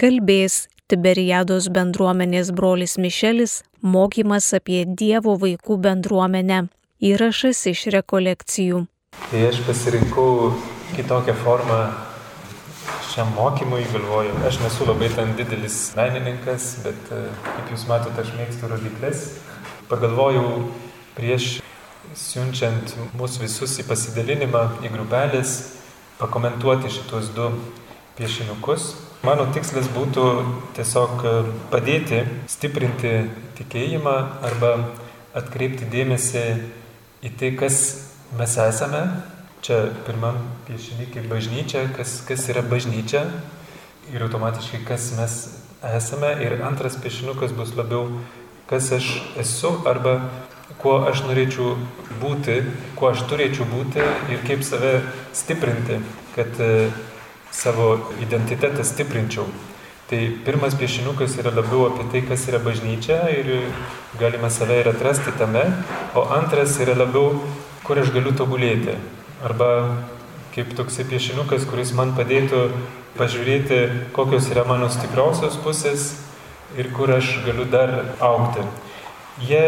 kalbės Tiberiados bendruomenės brolis Mišelis mokymas apie Dievo vaikų bendruomenę. Įrašas iš rekolekcijų. Tai aš pasirinkau kitokią formą šiam mokymui, galvoju, aš nesu labai ten didelis menininkas, bet e, kaip jūs matote, aš mėgstu rodiklės. Pagalvojau prieš siunčiant mūsų visus į pasidalinimą, į grupelės, pakomentuoti šitos du piešinukus. Mano tikslas būtų tiesiog e, padėti stiprinti tikėjimą arba atkreipti dėmesį į tai, kas mes esame. Čia pirmam piešinį kaip bažnyčia, kas, kas yra bažnyčia ir automatiškai kas mes esame. Ir antras piešinukas bus labiau, kas aš esu arba kuo aš norėčiau būti, kuo aš turėčiau būti ir kaip save stiprinti, kad e, savo identitetą stiprinčiau. Tai pirmas piešinukas yra labiau apie tai, kas yra bažnyčia ir galima save ir atrasti tame, o antras yra labiau, kur aš galiu tobulėti. Arba kaip toksai piešinukas, kuris man padėtų pažiūrėti, kokios yra mano stipriausios pusės ir kur aš galiu dar aukti. Jie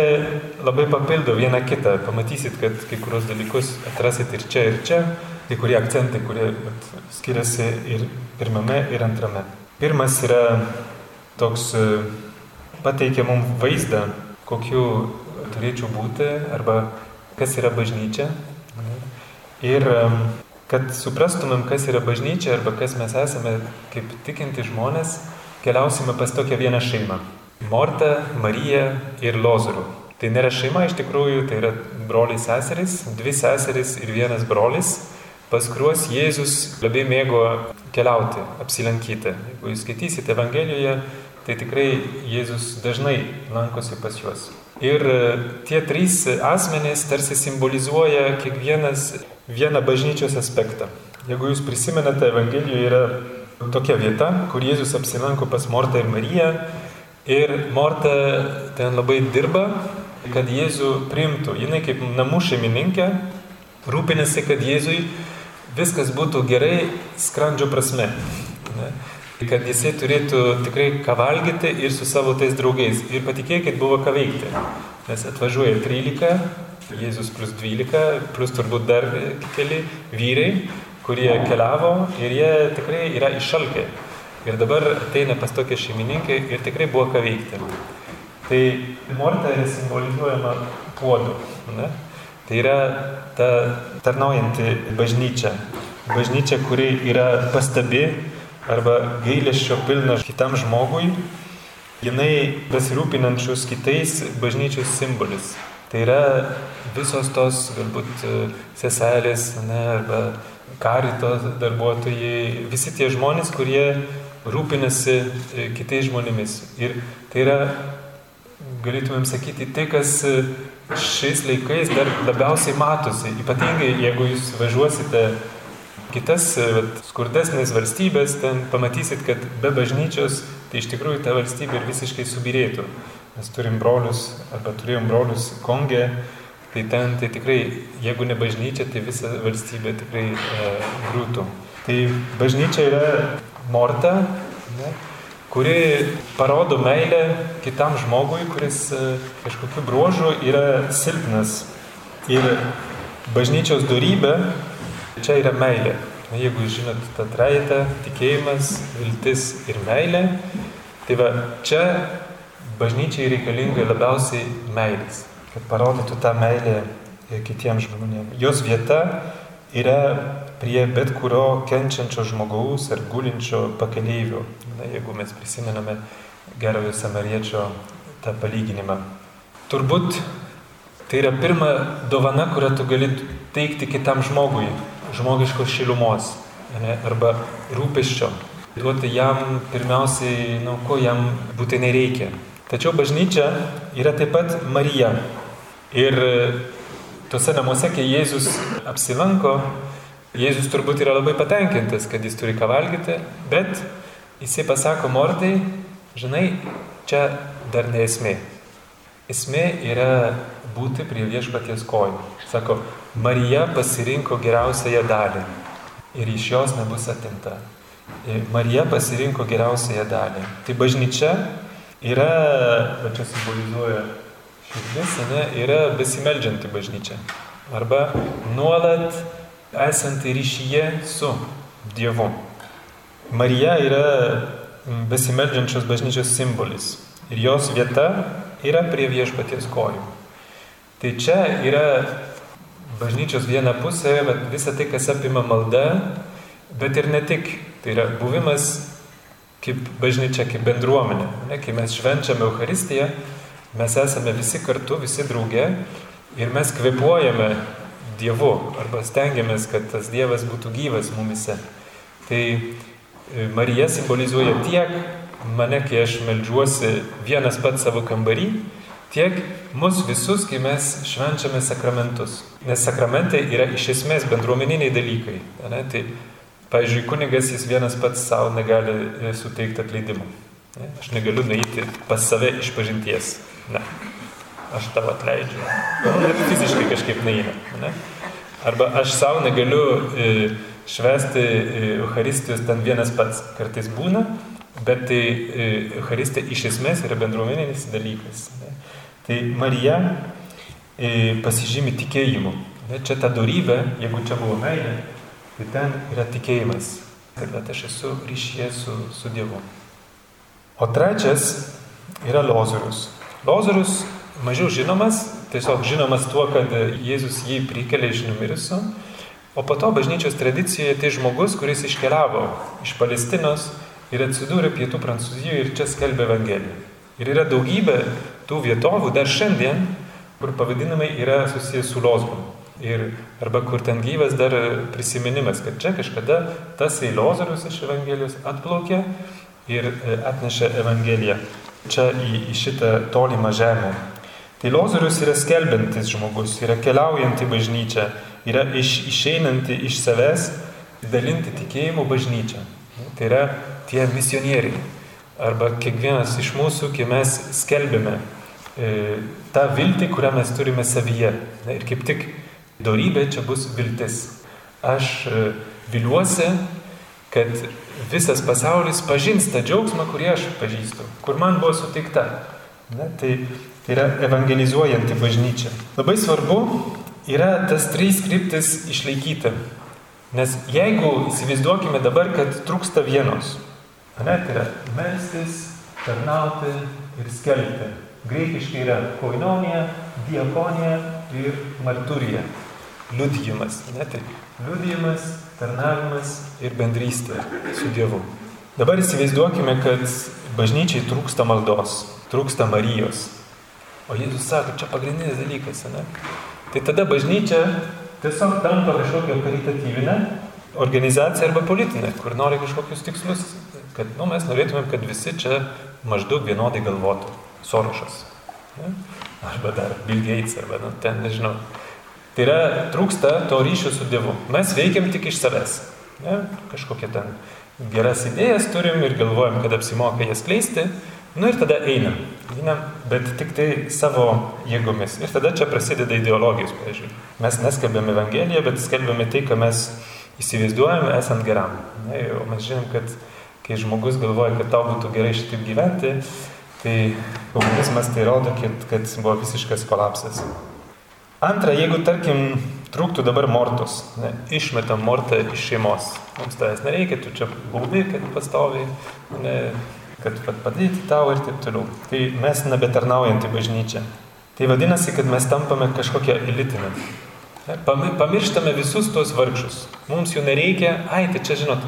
labai papildo vieną kitą, pamatysit, kad kai kurios dalykus atrasit ir čia, ir čia, kai kurie akcentai, kurie skiriasi ir pirmame, ir antrame. Pirmas yra toks, e, pateikia mums vaizdą, kokiu turėčiau būti arba kas yra bažnyčia. Ir e, kad suprastumėm, kas yra bažnyčia arba kas mes esame kaip tikinti žmonės, keliausime pas tokią vieną šeimą. Morta, Marija ir Lozorių. Tai nėra šeima iš tikrųjų, tai yra broliai seserys, dvi seserys ir vienas brolis pas kuriuos Jėzus labai mėgo keliauti, apsilankyti. Jeigu jūs skaitysite Evangelijoje, tai tikrai Jėzus dažnai lankosi pas juos. Ir e, tie trys asmenys tarsi simbolizuoja kiekvienas vieną bažnyčios aspektą. Jeigu jūs prisimenate, Evangelijoje yra tokia vieta, kur Jėzus apsilanko pas Mortą ir Mariją. Ir Morta ten labai dirba, kad Jėzų priimtų. Jis kaip namų šeimininkė rūpinasi, kad Jėzui viskas būtų gerai skrandžio prasme. Ne? Kad jisai turėtų tikrai ką valgyti ir su savo tais draugais. Ir patikėkit, buvo ką veikti. Nes atvažiuoja 13, Jėzus plus 12, plus turbūt dar keli vyrai, kurie keliavo ir jie tikrai yra iššalkę. Ir dabar ateina pas tokie šeimininkai ir tikrai buvo ką veikti. Tai morta yra simbolizuojama puodu. Ne? Tai yra ta tarnaujanti bažnyčia. Bažnyčia, kuri yra pastabi arba gailesčio pilna kitam žmogui, jinai besirūpinančius kitais bažnyčios simbolis. Tai yra visos tos galbūt seselės ne, arba karito darbuotojai, visi tie žmonės, kurie rūpinasi kitais žmonėmis. Ir tai yra, galėtumėm sakyti, tai, kas šiais laikais dar labiausiai matosi, ypatingai jeigu jūs važiuosite kitas vat, skurdesnės valstybės, ten pamatysit, kad be bažnyčios tai iš tikrųjų ta valstybė ir visiškai subirėtų. Mes turim brolius, arba turėjom brolius Kongė, tai ten tai tikrai, jeigu ne bažnyčia, tai visa valstybė tikrai e, grūtų. Tai bažnyčia yra morta, ne, kuri parodo meilę kitam žmogui, kuris e, kažkokiu bruožu yra silpnas. Ir bažnyčios darybė čia yra meilė. Jeigu žinot tą trajetą - tikėjimas, viltis ir meilė, tai va čia bažnyčiai reikalinga labiausiai meilės, kad parodytų tą meilę kitiems žmonėms. Jos vieta yra prie bet kurio kenčiančio žmogaus ar gulinčio pakeleivio. Na, jeigu mes prisimename gerojo samariečio tą palyginimą. Turbūt tai yra pirma dovana, kurią tu gali teikti kitam žmogui, žmogiškos šilumos ne, arba rūpeščio. Duoti jam pirmiausiai, nu, ko jam būtinai reikia. Tačiau bažnyčia yra taip pat Marija. Ir tuose namuose, kai Jėzus apsilanko, Jėzus turbūt yra labai patenkintas, kad jis turi ką valgyti, bet jisai pasako Mortai, žinai, čia dar ne esmė. Esmė yra būti prie viešpaties kojų. Sako, Marija pasirinko geriausiąją dalį ir iš jos nebus atimta. Marija pasirinko geriausiąją dalį. Tai bažnyčia yra, va čia simbolizuoja širdis, ne, yra besimeldžianti bažnyčia. Arba nuolat esanti ryšyje su Dievu. Marija yra besimeldžiančios bažnyčios simbolis. Ir jos vieta yra prie viešpaties kojų. Tai čia yra bažnyčios viena pusė, bet visa tai, kas apima malda, bet ir ne tik. Tai yra buvimas kaip bažnyčia, kaip bendruomenė. Ne? Kai mes švenčiame Euharistiją, mes esame visi kartu, visi drauge ir mes kvepuojame Dievu arba stengiamės, kad tas Dievas būtų gyvas mumise. Tai e, Marija simbolizuoja tiek mane, kai aš melžiuosi vienas pats savo kambarį, tiek mus visus, kai mes švenčiame sakramentus. Nes sakramentai yra iš esmės bendruomeniniai dalykai. Ne? Tai Pavyzdžiui, kunigas jis vienas pats savo negali e, suteikti atleidimo. Ne? Aš negaliu nueiti pas save iš pažinties. Ne. Aš tavo atleidžiu. Nu, fiziškai kažkaip neina. Ne? Arba aš savo negaliu e, švesti Euharistijos ten vienas pats. Kartais būna, bet tai e, Euharistija iš esmės yra bendruomeninis dalykas. Tai Marija e, pasižymi tikėjimu. Čia ta darybė, jeigu čia buvo meilė, Tai ten yra tikėjimas, kad aš esu ryšyje su, su Dievu. O trečias yra Lozorius. Lozorius mažiau žinomas, tiesiog žinomas tuo, kad Jėzus jį prikelia iš numirusių, o po to bažnyčios tradicijoje tai žmogus, kuris iškeliavo iš Palestinos ir atsidūrė pietų Prancūzijoje ir čia skelbė Evangeliją. Ir yra daugybė tų vietovių dar šiandien, kur pavadinimai yra susijęs su Lozoriumi. Ir arba kur ten gyvas dar prisiminimas, kad čia kažkada tas Eilozorius iš Evangelijos atplaukė ir e, atnešė Evangeliją čia į, į šitą tolimą žemę. Tai Lozorius yra skelbiantis žmogus, yra keliaujanti bažnyčia, yra iš, išeinanti iš savęs, dalinti tikėjimo bažnyčią. Tai yra tie misionieriai. Arba kiekvienas iš mūsų, kai mes skelbėme e, tą viltį, kurią mes turime savyje. Ir kaip tik Dorybė čia bus viltis. Aš e, viliuosi, kad visas pasaulis pažins tą džiaugsmą, kurį aš pažįstu, kur man buvo suteikta. Ne, tai, tai yra evangelizuojanti bažnyčia. Labai svarbu yra tas trys kryptis išlaikyti. Nes jeigu įsivaizduokime dabar, kad trūksta vienos, ne, tai yra melstis, tarnauti ir skelbti. Greikiškai yra koinonija, diakonija ir marturija liudijimas. Ne, tai liudijimas, tarnavimas ir bendrystė su Dievu. Dabar įsivaizduokime, kad bažnyčiai trūksta maldos, trūksta Marijos. O Jėzus sako, čia pagrindinis dalykas, ne? Tai tada bažnyčia tiesiog tampa kažkokia karitatyvinė organizacija arba politinė, kur nori kažkokius tikslus, kad nu, mes norėtumėm, kad visi čia maždaug vienodai galvotų. Sorošas. Ne? Arba dar Bill Gates, arba nu, ten, nežinau, Tai yra, trūksta to ryšio su Dievu. Mes veikiam tik iš savęs. Ne? Kažkokie ten geras idėjas turim ir galvojam, kad apsimoka jas kleisti. Nu ir tada einam. Einam, bet tik tai savo jėgomis. Ir tada čia prasideda ideologijos, pavyzdžiui. Mes neskelbėm Evangeliją, bet skelbėme tai, ką mes įsivaizduojame esant geram. Ne? O mes žinom, kad kai žmogus galvoja, kad tau būtų gerai šitaip gyventi, tai komunizmas tai rodo, kad, kad buvo visiškas kolapsas. Antra, jeigu tarkim trūktų dabar mortos, ne, išmetam mortą iš šeimos, mums tavęs nereikia, tu čia baudi, kad pastoviai, ne, kad padėti tau ir taip toliau. Tai mes nebetarnaujantį bažnyčią. Tai vadinasi, kad mes tampame kažkokią elitinę. Pamirštame visus tuos vargšus. Mums jų nereikia, ai, tai čia žinot,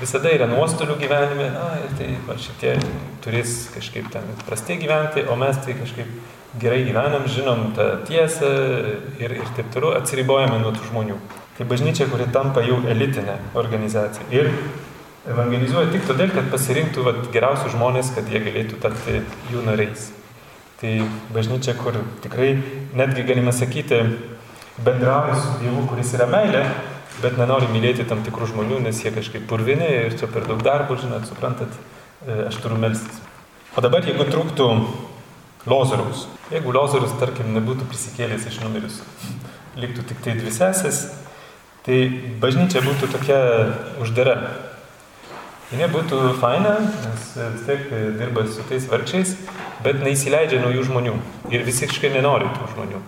visada yra nuostolių gyvenime, ai, tai va, šitie turės kažkaip ten prastai gyventi, o mes tai kažkaip gerai gyvenam, žinom tą tiesą ir, ir taip toliau, atsiribojame nuo tų žmonių. Tai bažnyčia, kuri tampa jau elitinė organizacija. Ir evangelizuoja tik todėl, kad pasirinktų vat, geriausius žmonės, kad jie galėtų tapti jų nariais. Tai bažnyčia, kur tikrai netgi galime sakyti, bendrauja su Dievu, kuris yra meilė, bet nenori mylėti tam tikrų žmonių, nes jie kažkaip purvini ir čia per daug darbo, žinot, suprantat, e, aš turiu melstis. O dabar, jeigu trūktų Lozoriaus. Jeigu Lozorius, tarkim, nebūtų prisikėlęs iš numirusių, liktų tik tai dvi sesės, tai bažnyčia būtų tokia uždara. Ji būtų faina, nes vis tiek dirba su tais vargšiais, bet neįsileidžia naujų žmonių ir visiškai nenori tų žmonių.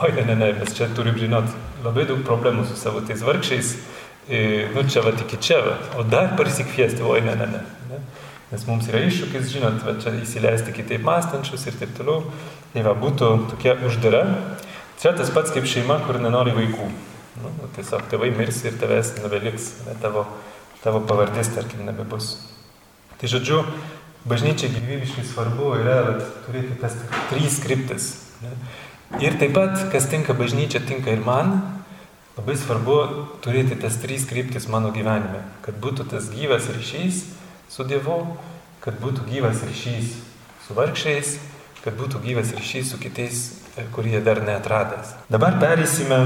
Oi, ne, ne, ne, mes čia turim žinot labai daug problemų su savo tais vargšiais, e, nu čia va tik čia, va, o dar prisikviesti, oi, ne, ne, ne. ne. Nes mums yra iššūkis, žinot, va, čia įsileisti kitaip mąstančius ir taip toliau. Tai va, būtų tokia uždara. Čia tas pats kaip šeima, kur nenori vaikų. Nu, nu, tiesiog tėvai mirs ir tavęs nebeliks, ne, tavo, tavo pavardės, tarkim, nebebus. Tai žodžiu, bažnyčia gyvybiškai svarbu yra vat, turėti tas trys kryptis. Ne? Ir taip pat, kas tinka bažnyčia, tinka ir man, labai svarbu turėti tas trys kryptis mano gyvenime. Kad būtų tas gyvas ryšys su Dievu, kad būtų gyvas ryšys su vargšiais, kad būtų gyvas ryšys su kitais, kurie dar netradęs. Dabar perėsime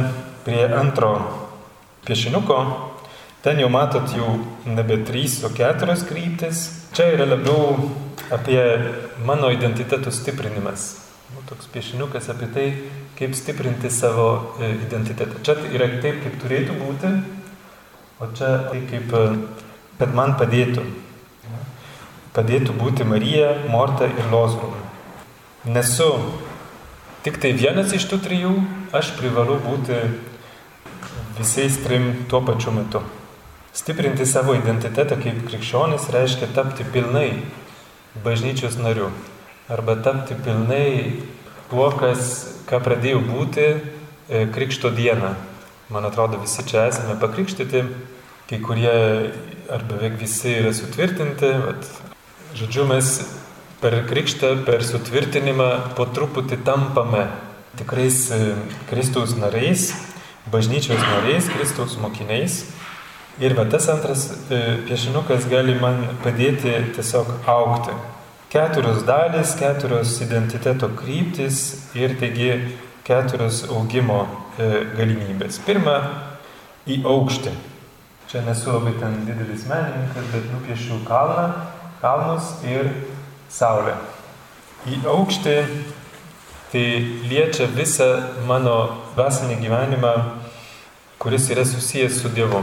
prie antro piešinuko. Ten jau matot jau nebe trys, o keturios kryptis. Čia yra labiau apie mano identitetų stiprinimas. Nu, toks piešiniukas apie tai, kaip stiprinti savo e, identitetą. Čia yra taip, kaip turėtų būti, o čia tai kaip, e, kad man padėtų. Padėtų būti Marija, Morta ir Lozorų. Nesu tik tai vienas iš tų trijų, aš privalu būti visais trim tuo pačiu metu. Stiprinti savo identitetą kaip krikščionis reiškia tapti pilnai bažnyčios nariu arba tapti pilnai tuo, kas, ką pradėjau būti e, Krikšto dieną. Man atrodo, visi čia esame pakrikštyti, kai kurie ar beveik visi yra sutvirtinti. Vat, žodžiu, mes per krikštą, per sutvirtinimą po truputį tampame tikrais e, Kristaus nariais, bažnyčios nariais, Kristaus mokiniais. Ir va tas antras e, piešinukas gali man padėti tiesiog aukti. Keturios dalys, keturios identiteto kryptis ir taigi keturios augimo e, galimybės. Pirma, į aukštį. Čia nesu labai ten didelis menininkas, bet nupiešiu kalną, kalnus ir saulę. Į aukštį tai liečia visą mano dvasinį gyvenimą, kuris yra susijęs su Dievu.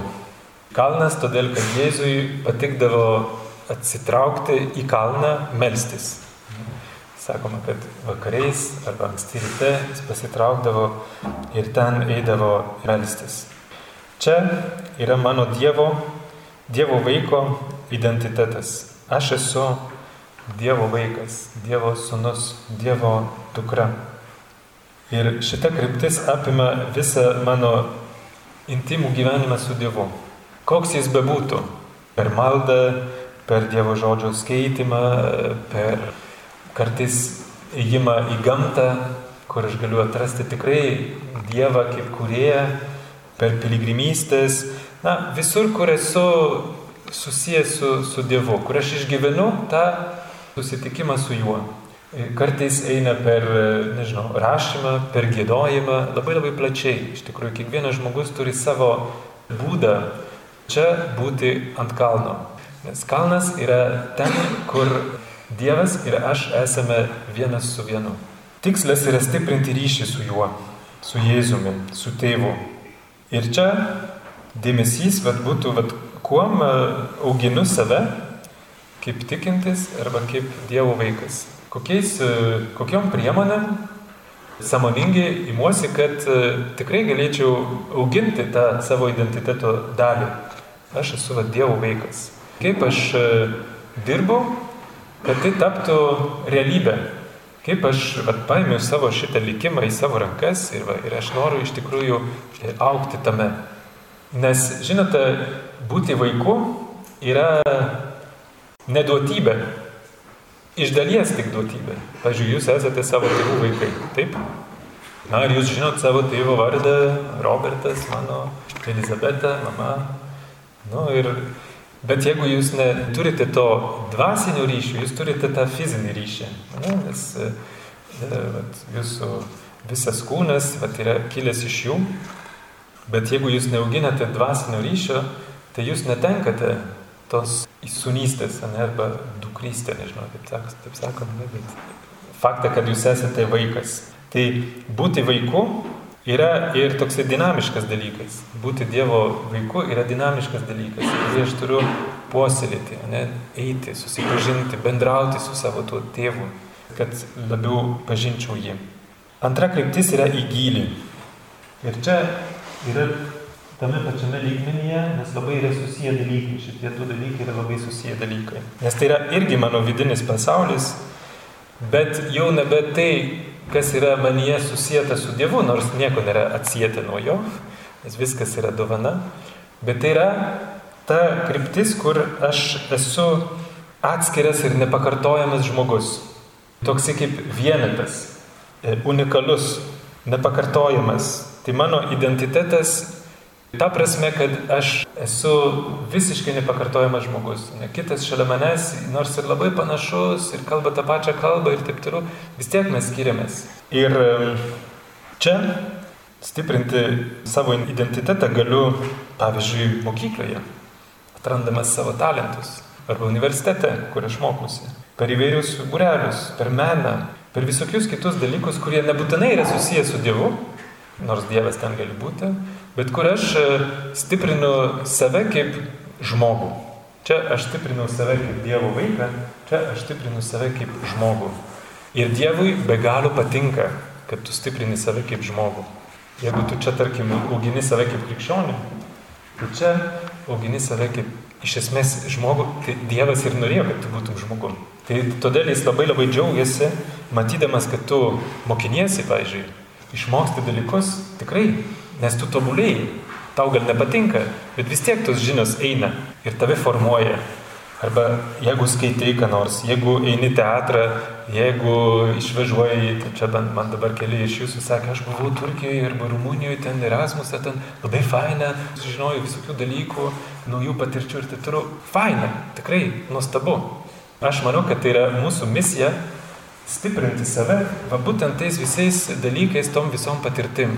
Kalnas todėl, kad Jėzui patikdavo atsitraukti į kalną, melstis. Sakoma, kad vakariais arba anksti ryte jis pasitraukdavo ir ten eidavo melstis. Čia yra mano Dievo, Dievo vaiko identitetas. Aš esu Dievo vaikas, Dievo sunus, Dievo dukra. Ir šita kryptis apima visą mano intimų gyvenimą su Dievu koks jis bebūtų, per maldą, per Dievo žodžio skaitimą, per kartais įjimą į gamtą, kur aš galiu atrasti tikrai Dievą kaip kurėją, per piligrimystės, na, visur, kur esu susijęs su, su Dievu, kur aš išgyvenu tą susitikimą su juo. Kartais eina per, nežinau, rašymą, per gėdojimą, labai labai plačiai. Iš tikrųjų, kiekvienas žmogus turi savo būdą čia būti ant kalno. Nes kalnas yra ten, kur Dievas ir aš esame vienas su vienu. Tikslas yra stiprinti ryšį su juo, su Jėzumi, su tėvu. Ir čia dėmesys vat, būtų, vat, kuom e, auginu save, kaip tikintis arba kaip Dievo vaikas. Kokiais, e, kokiom priemonėm samoningai imuosi, kad e, tikrai galėčiau auginti tą savo identiteto dalį aš esu va, Dievo vaikas. Kaip aš e, dirbu, kad tai taptų realybė. Kaip aš va, paėmiau savo šitą likimą į savo rankas ir, va, ir aš noriu iš tikrųjų aukti tame. Nes, žinote, būti vaiku yra neduotybė. Iš dalies tik duotybė. Pavyzdžiui, jūs esate savo tėvų vaikai, taip? Na, ar jūs žinot savo tėvo vardą, Robertas, mano, Elizabeta, mama, Nu, ir, bet jeigu jūs neturite to dvasinio ryšio, jūs turite tą fizinį ryšį. Ne, nes e, e, vat, jūsų visas kūnas vat, yra kilęs iš jų. Bet jeigu jūs neauginate dvasinio ryšio, tai jūs netenkate tos įsunystės, ne, arba dukrystė, nežinau, sak, taip sakant, ne, bet faktą, kad jūs esate vaikas. Tai būti vaiku yra ir toksai dinamiškas dalykas. Būti Dievo vaiku yra dinamiškas dalykas. Ir aš turiu puoselėti, ne, eiti, susipažinti, bendrauti su savo tuo tėvu, kad labiau pažinčiau jį. Antra kryptis yra į gilį. Ir čia yra tame pačiame lygmenyje, nes labai yra susiję dalykai, šitie du dalykai yra labai susiję dalykai. Nes tai yra irgi mano vidinis pasaulis, bet jau nebe tai, kas yra manyje susijęta su Dievu, nors nieko nėra atsijęta nuo jo, nes viskas yra dovana, bet tai yra ta kryptis, kur aš esu atskiras ir nepakartojamas žmogus. Toksai kaip vienetas, e, unikalus, nepakartojamas. Tai mano identitetas ta prasme, kad aš esu visiškai nepakartojamas žmogus. Ne kitas šalia manęs, nors ir labai panašus, ir kalba tą pačią kalbą ir taip toliau, vis tiek mes skiriamės. Ir čia stiprinti savo identitetą galiu, pavyzdžiui, mokykloje, atrandamas savo talentus, arba universitete, kur aš mokusi per įvairius būrelius, per meną, per visokius kitus dalykus, kurie nebūtinai yra susijęs su Dievu, nors Dievas ten gali būti, bet kur aš e, stiprinu save kaip žmogų. Čia aš stiprinu save kaip Dievo vaiką, čia aš stiprinu save kaip žmogų. Ir Dievui be galo patinka, kad tu stiprini save kaip žmogų. Jeigu tu čia, tarkim, augini save kaip krikščionį, tai čia augini save kaip iš esmės žmogų, tai Dievas ir norėjo, kad tu būtum žmogum. Tai todėl jis labai labai džiaugiasi, matydamas, kad tu mokiniesi, pavyzdžiui, išmoksti dalykus tikrai, nes tu tobulėjai, tau gal nepatinka, bet vis tiek tos žinios eina ir tave formuoja. Arba jeigu skaitai ką nors, jeigu eini teatrą, jeigu išvažiuoji, tai čia bent man dabar keli iš jūsų sakė, aš buvau Turkijoje arba Rumunijoje, ten Erasmusą, ten labai faina, sužinojau visokių dalykų, naujų patirčių ir taip toliau. Faina, tikrai nuostabu. Aš manau, kad tai yra mūsų misija stiprinti save, va būtent tais visais dalykais, tom visom patirtim.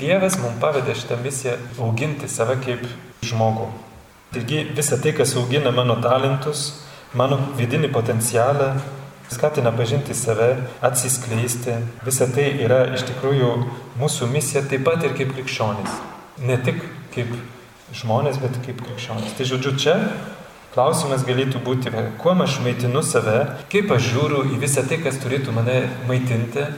Dievas mums pavedė šitą misiją auginti save kaip žmogų. Taigi visa tai, kas augina mano talentus, mano vidinį potencialą, skatina pažinti save, atsiskleisti, visa tai yra iš tikrųjų mūsų misija taip pat ir kaip krikščionys. Ne tik kaip žmonės, bet kaip krikščionys. Tai žodžiu, čia klausimas galėtų būti, kuo aš maitinu save, kaip aš žiūriu į visą tai, kas turėtų mane maitinti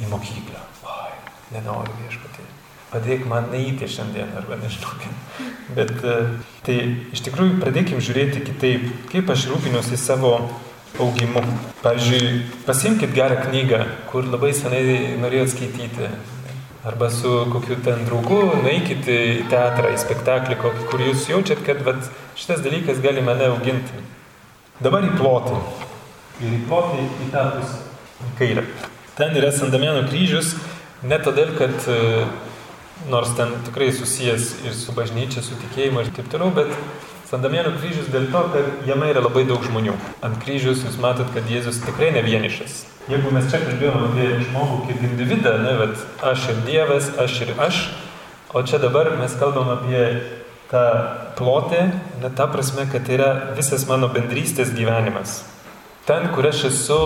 į mokyklą. Oi, nenoriu viešpatį padėk man neįti šiandien arba nežinau. Bet e, tai iš tikrųjų pradėkim žiūrėti kitaip, kaip aš rūpinuosi savo augimu. Pavyzdžiui, pasimkite gerą knygą, kur labai senai norėjot skaityti. Arba su kokiu ten draugu nueikite į teatrą, į spektaklį, kur jūs jaučiat, kad vat, šitas dalykas gali mane auginti. Dabar į plotį. Ir į plotį į tą pusę. Kairę. Ten yra Sandamiano kryžius, ne todėl, kad uh, nors ten tikrai susijęs ir su bažnyčia, su tikėjimu ir taip toliau, bet Sandamienų kryžius dėl to, kad jame yra labai daug žmonių. Ant kryžius jūs matot, kad Jėzus tikrai ne vienišas. Jeigu mes čia kalbėjome apie žmogų kaip individą, ne, bet aš ir Dievas, aš ir aš, o čia dabar mes kalbam apie tą plotį, ne ta prasme, kad tai yra visas mano bendrystės gyvenimas. Ten, kur aš esu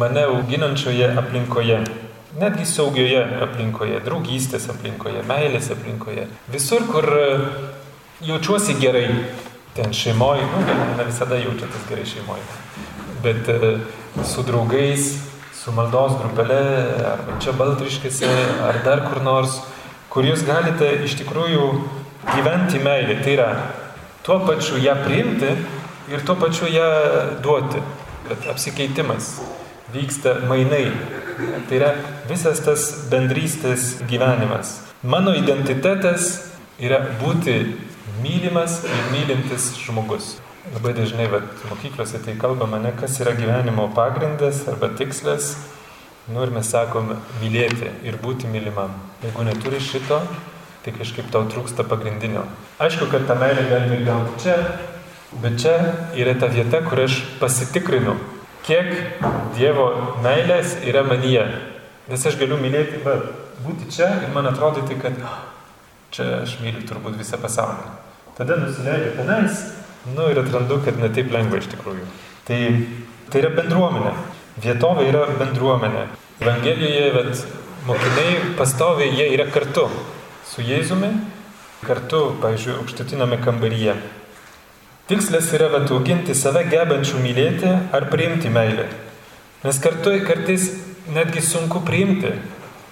mane auginančioje aplinkoje netgi saugioje aplinkoje, draugystės aplinkoje, meilės aplinkoje. Visur, kur jaučiuosi gerai, ten šeimoje, nu, ne visada jaučiatės gerai šeimoje, bet e, su draugais, su maldos grupelė, arba čia baltriškėse, ar dar kur nors, kur jūs galite iš tikrųjų gyventi meilį. Tai yra tuo pačiu ją priimti ir tuo pačiu ją duoti. Bet apsikeitimas vyksta mainai. Tai yra visas tas bendrystės gyvenimas. Mano identitetas yra būti mylimas ir mylintis žmogus. Labai dažnai vat, mokyklose tai kalbama, ne kas yra gyvenimo pagrindas arba tikslas. Nu ir mes sakom mylėti ir būti mylimam. Jeigu neturi šito, tai kažkaip tau trūksta pagrindinio. Aišku, kad tą meilę galime ir gauti čia, bet čia yra ta vieta, kur aš pasitikrinu, kiek Dievo meilės yra manyje. Nes aš galiu mylėti, bet būti čia ir man atrodyti, kad čia aš myliu turbūt visą pasaulį. Tada nusileidžiu tenais, nu ir atrandu, kad ne taip lengva iš tikrųjų. Tai, tai yra bendruomenė. Vietovė yra bendruomenė. Evangelijoje, bet mokiniai pastoviai jie yra kartu su Jėzumi, kartu, pavyzdžiui, aukštutiname kambaryje. Tikslas yra atauginti save gebančių mylėti ar priimti meilę. Nes kartu kartais netgi sunku priimti,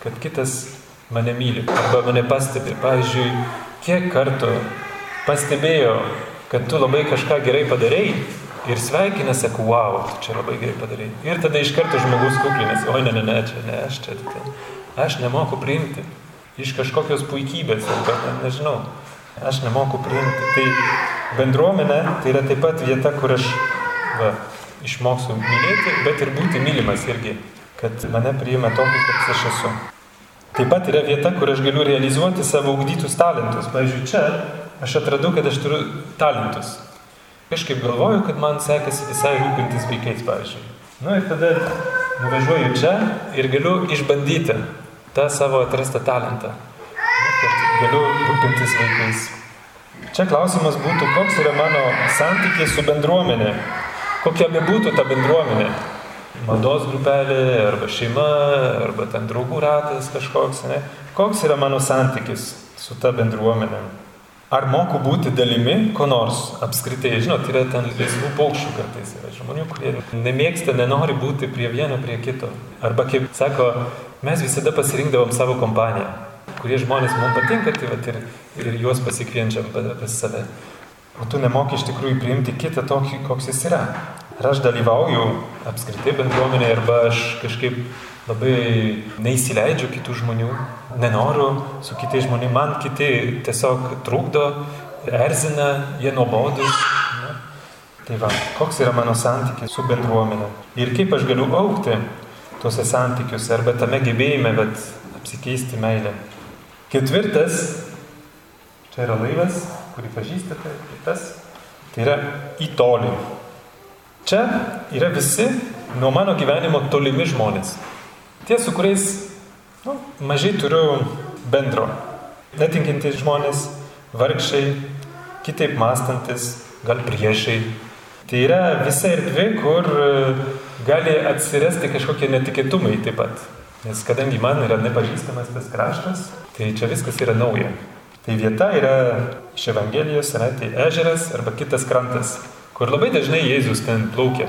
kad kitas mane myli arba mane pastebi. Pavyzdžiui, kiek kartų pastebėjo, kad tu labai kažką gerai padarėjai ir sveikina, sako, wow, tu čia labai gerai padarėjai. Ir tada iš karto žmogus kuklinasi, oi ne, ne, ne, čia ne, aš čia, tai, aš nemoku priimti iš kažkokios puikybės, arba ne, nežinau, aš nemoku priimti. Tai bendruomenė tai yra taip pat vieta, kur aš va, išmoksiu mylėti, bet ir būti mylimas irgi, kad mane priima tokį, koks aš esu. Taip pat yra vieta, kur aš galiu realizuoti savo ugdytus talentus. Pavyzdžiui, čia aš atradau, kad aš turiu talentus. Kažkaip galvoju, kad man sekasi visai rūpintis vaikais, pavyzdžiui. Na nu, ir tada nuvažiuoju čia ir galiu išbandyti tą savo atrastą talentą. Kad galiu rūpintis vaikais. Čia klausimas būtų, koks yra mano santykiai su bendruomenė. Kokia be būtų ta bendruomenė. Maldos grupelė, arba šeima, arba ten draugų ratas kažkoks. Ne? Koks yra mano santykis su ta bendruomenė. Ar moku būti dalimi ko nors apskritai? Žinot, yra ten laisvų paukščių kartais. Yra žmonių, kurie nemėgsta, nenori būti prie vieno, prie kito. Arba kaip sako, mes visada pasirinkdavom savo kompaniją. Kurie žmonės mums patinka, tai vat, ir, ir juos pasikvienčiam pas save. O tu nemoki iš tikrųjų priimti kitą tokį, koks jis yra. Ar aš dalyvauju apskritai bendruomenėje, arba aš kažkaip labai neįsileidžiu kitų žmonių, nenoriu su kitais žmonėmis, man kiti tiesiog trukdo, erzina, jie nuobodus. Tai va, koks yra mano santykis su bendruomenė ir kaip aš galiu aukti tuose santykiuose arba tame gebėjime, bet apsikeisti meilę. Ketvirtas, čia yra laivas, kurį pažįstate, tas, tai yra į tolį. Čia yra visi nuo mano gyvenimo tolimi žmonės. Tie, su kuriais nu, mažai turiu bendro. Netinkintys žmonės, vargšiai, kitaip mąstantis, gal priešai. Tai yra visa erdvė, kur e, gali atsirasti kažkokie netikėtumai taip pat. Nes kadangi man yra nepažįstamas tas kraštas, tai čia viskas yra nauja. Tai vieta yra iš Evangelijos, yra tai ežeras arba kitas krantas, kur labai dažnai Jėzus ten plaukia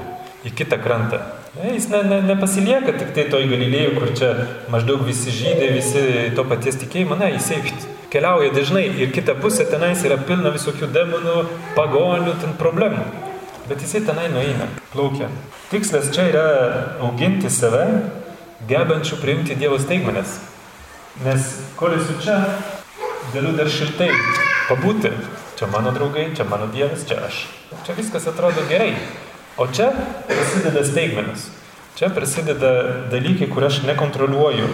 į kitą krantą. Ne, jis ne, ne, nepasilieka tik tai toj galilėjų, kur čia maždaug visi žydai, visi to paties tikėjimo, ne, jisai keliauja dažnai ir kita pusė tenais yra pilna visokių demonų, pagonių, ten problemų. Bet jisai tenai nueina, plaukia. Tikslas čia yra auginti save, gebančių priimti Dievo staigmenes. Nes kol esu čia, galiu dar šiltai pabūti. Čia mano draugai, čia mano Dievas, čia aš. Čia viskas atrodo gerai. O čia prasideda staigmenas. Čia prasideda dalykai, kur aš nekontroliuoju.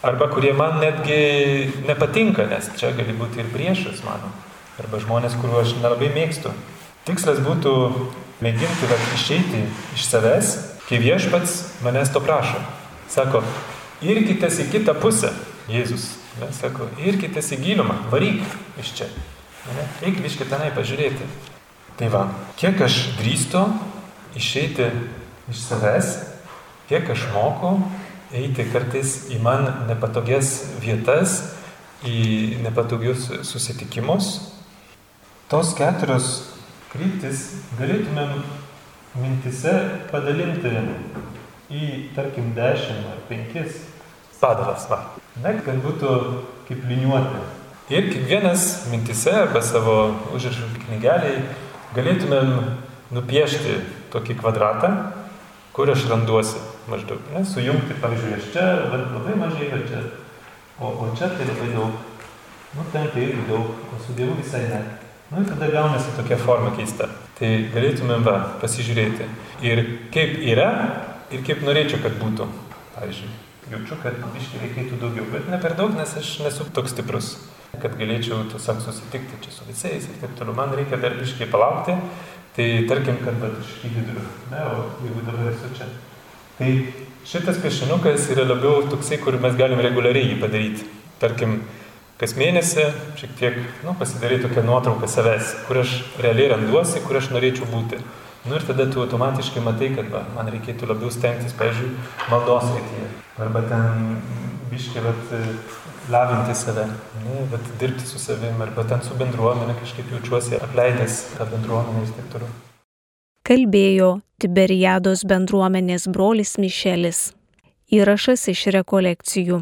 Arba kurie man netgi nepatinka, nes čia gali būti ir priešas mano. Arba žmonės, kuriuos aš nelabai mėgstu. Tikslas būtų mėginti vat, išeiti iš savęs, kai viešpats manęs to prašo. Sako, irkitės į kitą pusę, Jėzus. Ne, sako, irkitės į gilumą, varyk iš čia. Ne, eik viškai tenai pažiūrėti. Tai va, kiek aš drįstu išeiti iš savęs, kiek aš moku eiti kartais į man nepatogias vietas, į nepatogius susitikimus. Tos keturios kryptis galėtumėm mintise padalinti į, tarkim, dešimt ar penkis padalas, va. Ne, kad būtų kaip liniuoti. Ir kiekvienas mintise arba savo užrašų knygeliai galėtumėm nupiešti tokį kvadratą, kur aš randuosi maždaug. Ne, sujungti, pavyzdžiui, aš čia labai mažai, bet čia, o, o čia tai labai daug. Nu, ten tai irgi daug, o su Dievu visai ne. Nu, ir tada gaunasi tokia forma keista. Tai galėtumėm va, pasižiūrėti. Ir kaip yra, ir kaip norėčiau, kad būtų. Pavyzdžiui, jaučiu, kad biškai reikėtų daugiau, bet ne per daug, nes aš nesu toks stiprus, kad galėčiau tiesiog susitikti čia su visais ir taip toliau. Man reikia dar biškai palaukti Tai tarkim, kad bet iš vidurio, ne, o jeigu dabar esu čia. Tai šitas piešinukas yra labiau toksai, kur mes galim reguliariai jį padaryti. Tarkim, kas mėnesį šiek tiek nu, pasidaryti tokią nuotrauką savęs, kur aš realiai randuosi, kur aš norėčiau būti. Nu ir tada tu automatiškai matai, kad va, man reikėtų labiau stengtis, pavyzdžiui, maldos rytyje. Arba ten biškai, bet lavinti save, ne, bet dirbti su savimi, arba ten su bendruomenė kažkaip jaučiuosi apleidęs tą bendruomenę ir taip toliau. Kalbėjo Tiberiados bendruomenės brolis Mišelis. Įrašas iš rekolekcijų.